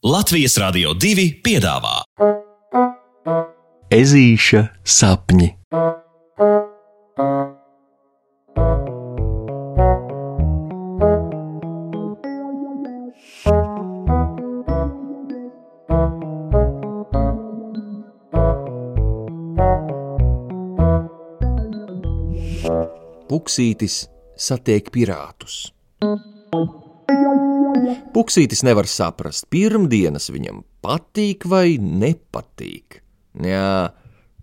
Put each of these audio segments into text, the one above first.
Latvijas Rādio 2 piedāvā Ezīša sapņi. Puksītis satiek pirātus. Puksītis nevar saprast, pirmdienas viņam patīk vai nepatīk. Jā,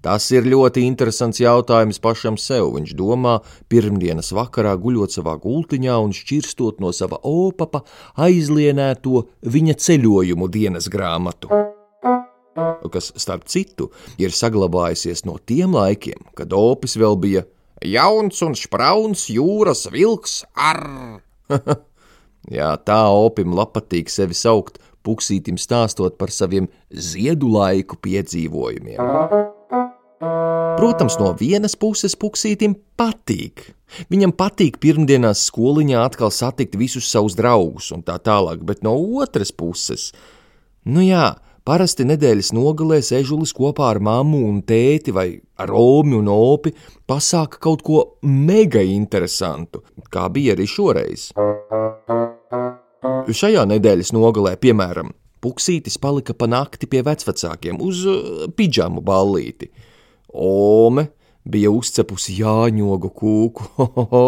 tas ir ļoti interesants jautājums pašam sev. Viņš domā, pirmdienas vakarā guļot savā gultiņā un šķirstot no sava opapa aizlienēto viņa ceļojumu dienas grāmatu. Kas, starp citu, ir saglabājusies no tiem laikiem, kad opis vēl bija jauns un sprauns jūras vilks ar. Jā, tā opim patīk sevi saukt, puksītim stāstot par saviem ziedu laiku piedzīvojumiem. Protams, no vienas puses puksītim patīk. Viņam patīk pirmdienās skoliņā atkal satikt visus savus draugus un tā tālāk, bet no otras puses, nu jā, Parasti nedēļas nogalēs ežulis kopā ar mammu un tēti vai ar Romu un Opi pasāka kaut ko mega interesantu, kā bija arī šoreiz. Šajā nedēļas nogalē, piemēram, Puksītis palika pa nakti pie vecvecākiem uz uh, pidžamu ballīti. Ome bija uzcepusi jāņogu kūku, ho, ho, ho,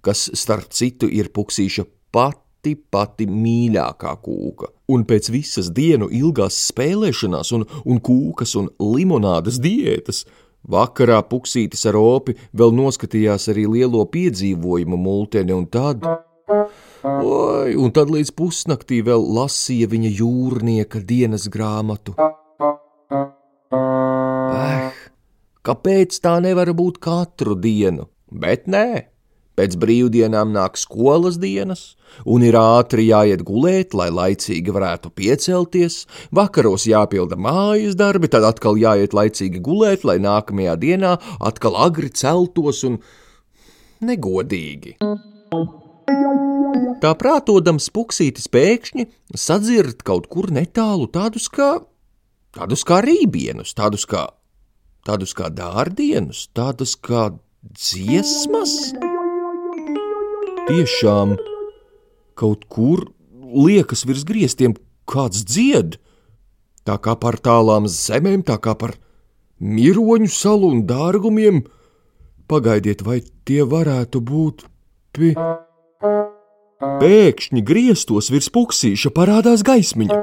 kas starp citu ir puksīša pat pati, pati mīļākā kūka. Un pēc visas dienu ilgās spēlēšanās, un, un kūkas un limonādes diētas, vakarā puksītis ar opi vēl noskatījās arī lielo piedzīvojumu multeni, un tad. Oi, un tad līdz pusnaktī vēl lasīja viņa jūrnieka dienas grāmatu. Eh, kāpēc tā nevar būt katru dienu? Bet nē, Pēc brīvdienām nāk skolas dienas, un ir ātri jāiet gulēt, lai laicīgi varētu piecelties, vakaros jāpilda mājas darbi, tad atkal jāiet laicīgi gulēt, lai nākamajā dienā atkal agri celtos un negodīgi. Tā prātodams puksītis pēkšņi sadzird kaut kur netālu tādus kā, tādus kā rībienus, tādus kā, tādus kā dārdienus, tādus kā dziesmas tiešām kaut kur liekas virs griestiem kāds dzied. Tā kā par tālām zemēm, tā kā par miroņu salu un dārgumiem. Pagaidiet, vai tie varētu būt pi... Pēkšņi griestos virs puksīša parādās gaismiņa,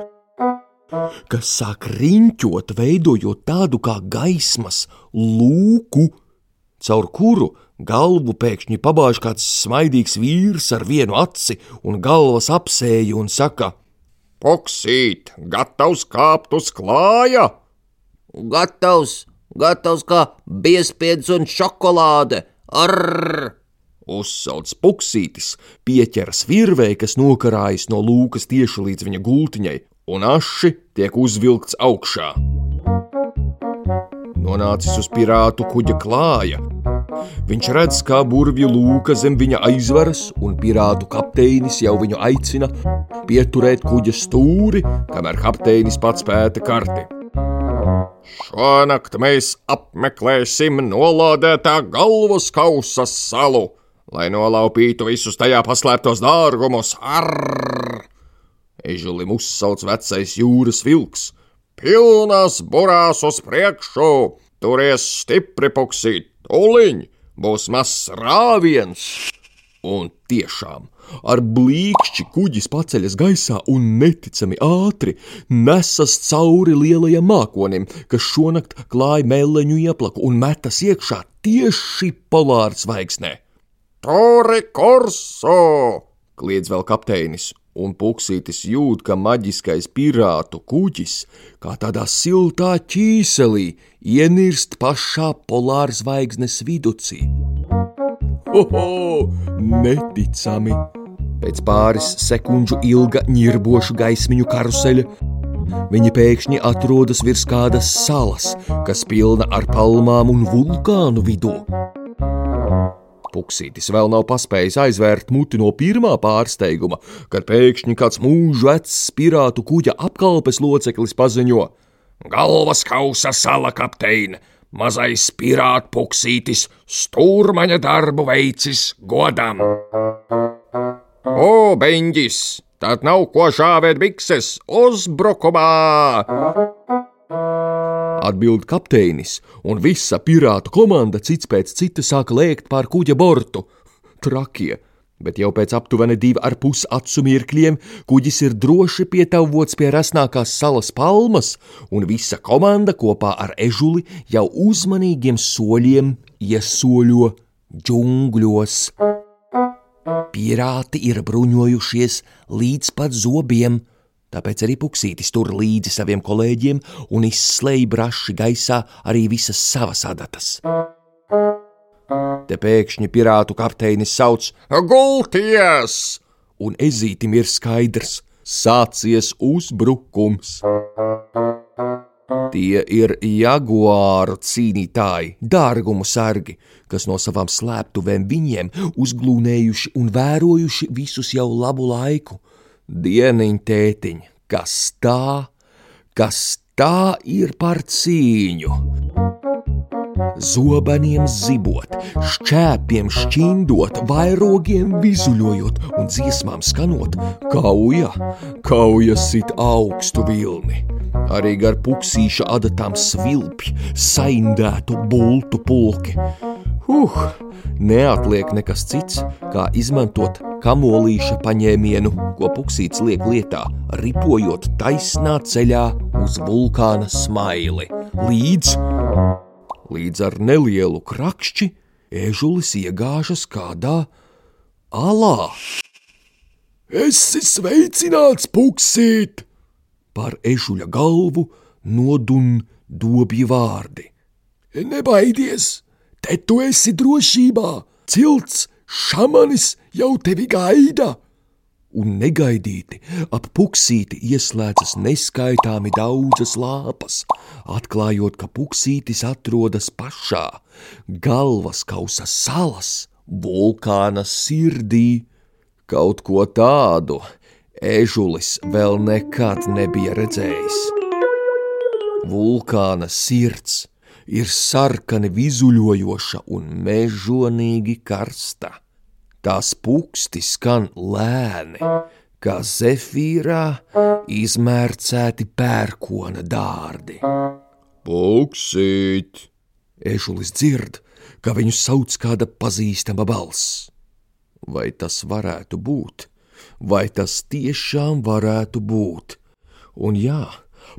kas sāk riņķot, veidojot tādu kā gaismas lūku, caur kuru Galvu pēkšņi pabāž kāds smaidīgs vīrs ar vienu aci un galvas apsēju un saka: Poksīt, gatavs kāpt uz klāja! Gatavs, gatavs kā biespiedz un šokolāde! Arr! Uzsauc puksītis, pieķeras virvei, kas nokarājas no lūkas tieši līdz viņa gultiņai, un aši tiek uzvilkts augšā. Nonācis uz pirātu kuģa klāja, Viņš redz, kā burvju lūka zem viņa aizvaras, un pirātu kapteinis jau viņu aicina pieturēt kuģa stūri, kamēr kapteinis pats pēta karti. Šonakt mēs apmeklēsim nolādētā galvas kausa salu, lai nolaupītu visus tajā paslēptos dārgumus. Arr! Ežulim uzsauc vecais jūras vilks. Pilnās burās uz priekšu, turies stipri puksīt, Tūliņ būs mazs rāviens! Un tiešām ar blīkšķi kuģis paceļas gaisā un neticami ātri nesas cauri lielajam mākonim, kas šonakt klāja meleņu ieplaku un metas iekšā tieši polāra zvaigznē. Tore korso! kliedz vēl kapteinis, un puksītis jūt, ka maģiskais pirātu kuģis, kā tādā siltā ķīselī, ienirst pašā polāra zvaigznes viducī. Oho, neticami! Pēc pāris sekundžu ilga ņirbošu gaismiņu karuseļa viņi pēkšņi atrodas virs kādas salas, kas pilna ar palmām un vulkānu vidū. Puksītis vēl nav paspējis aizvērt muti no pirmā pārsteiguma, kad pēkšņi kāds mūžu vecs pirātu kuģa apkalpes loceklis paziņo: Galvas kausa sala kapteine! Mazais pirāta puksītis stūrmaņa darbu veicis godam! O, beņģis! Tad nav ko šāvēt bikses uzbrukumā! Atbild kapteinis, un visa pirātu komanda cits pēc cita sāka lēkt pār kuģa bortu. Trakie! Bet jau pēc aptuveni divu ar pus acu mirkļiem kuģis ir droši pietavots pie rasnākās salas palmas, un visa komanda kopā ar ežuli jau uzmanīgiem soļiem iesoļo džungļos. Pirāti ir bruņojušies līdz pat zobiem, tāpēc arī puksītis tur līdzi saviem kolēģiem un izslēdz braši gaisā arī visas savas adatas. Te pēkšņi pirātu kapteinis sauc: Gulties! Un ezītim ir skaidrs, sācies uzbrukums. Tie ir jaguāru cīnītāji, dārgumu sargi, kas no savām slēptuvēm viņiem uzglūnējuši un vērojuši visus jau labu laiku. Dieniņ, tētiņ, kas tā, kas tā ir par cīņu? Zobeniem zibot, šķēpiem šķindot, vairogiem vizuļojot un dziesmām skanot, kauja, kauja sit augstu vilni. Arī gar puksīša adatām svilpj, saindētu bultu pulki. Huh, neatliek nekas cits, kā izmantot kamolīša paņēmienu, ko puksīts liek lietā, ripojot taisnā ceļā uz vulkāna smaili. Līdz līdz ar nelielu krakšķi ežulis iegāžas kādā alā. Esi sveicināts, puksīt! Par ežuļa galvu nodun dobji vārdi. Nebaidies, te tu esi drošībā, cilts šamanis jau tevi gaida! un negaidīti ap puksīti ieslēdzas neskaitāmi daudzas lāpas, atklājot, ka puksītis atrodas pašā galvas kausa salas, vulkāna sirdī. Kaut ko tādu ežulis vēl nekad nebija redzējis. Vulkāna sirds ir sarkani vizuļojoša un mežonīgi karsta tās puksti skan lēni, kā zefīrā izmērcēti pērkona dārdi. Puksīt! Ešulis dzird, ka viņu sauc kāda pazīstama balss. Vai tas varētu būt? Vai tas tiešām varētu būt? Un jā,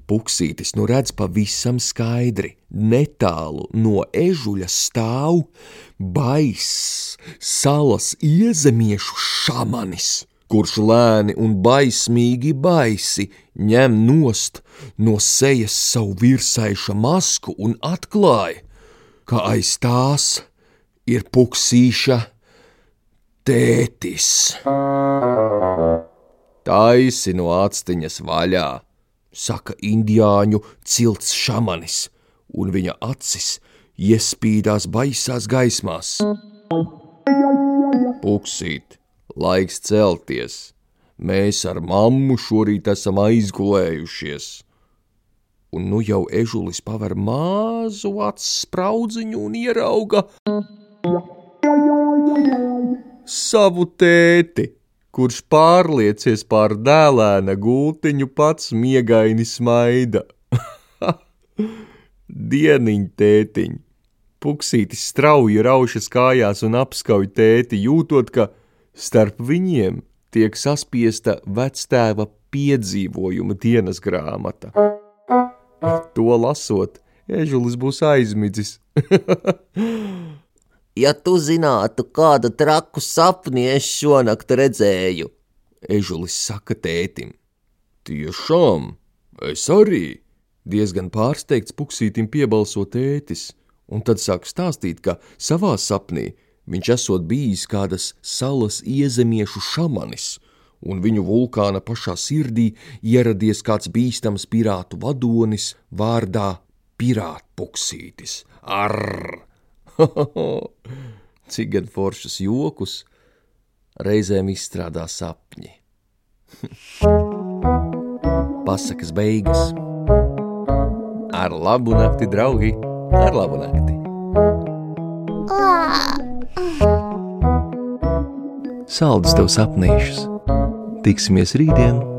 Puksītis nu redz pavisam skaidri, netālu no ežuļa stāv baiss, salas iezemiešu šamanis, kurš lēni un baismīgi baisi ņem nost no sejas savu virsaiša masku un atklāja, ka aiz tās ir puksīša tētis. Taisi no atstiņas vaļā saka indiāņu cilts šamanis, un viņa acis iespīdās baisās gaismās. Puksīt, laiks celties! Mēs ar mammu šorīt esam aizgulējušies. Un nu jau ežulis paver mazu acu spraudziņu un ierauga savu tēti kurš pārliecies pār dēlēna gultiņu pats miegaini smaida. Dieniņ, tētiņ! Puksītis strauji raušas kājās un apskauj tēti, jūtot, ka starp viņiem tiek saspiesta vectēva piedzīvojuma dienas grāmata. To lasot, ežulis būs aizmidzis. Ja tu zinātu, kādu traku sapni es šonakt redzēju, Ežulis saka tētim. Tiešām, es arī, diezgan pārsteigts puksītim piebalso tētis, un tad sāk stāstīt, ka savā sapnī viņš esot bijis kādas salas iezemiešu šamanis, un viņu vulkāna pašā sirdī ieradies kāds bīstams pirātu vadonis vārdā Pirātpuksītis. Arr! cik gan foršus jokus reizēm izstrādā sapņi. Pasakas beigas. Ar labu nakti, draugi! Ar labu nakti! Saldus tev sapnīšus! Tiksimies rītdien!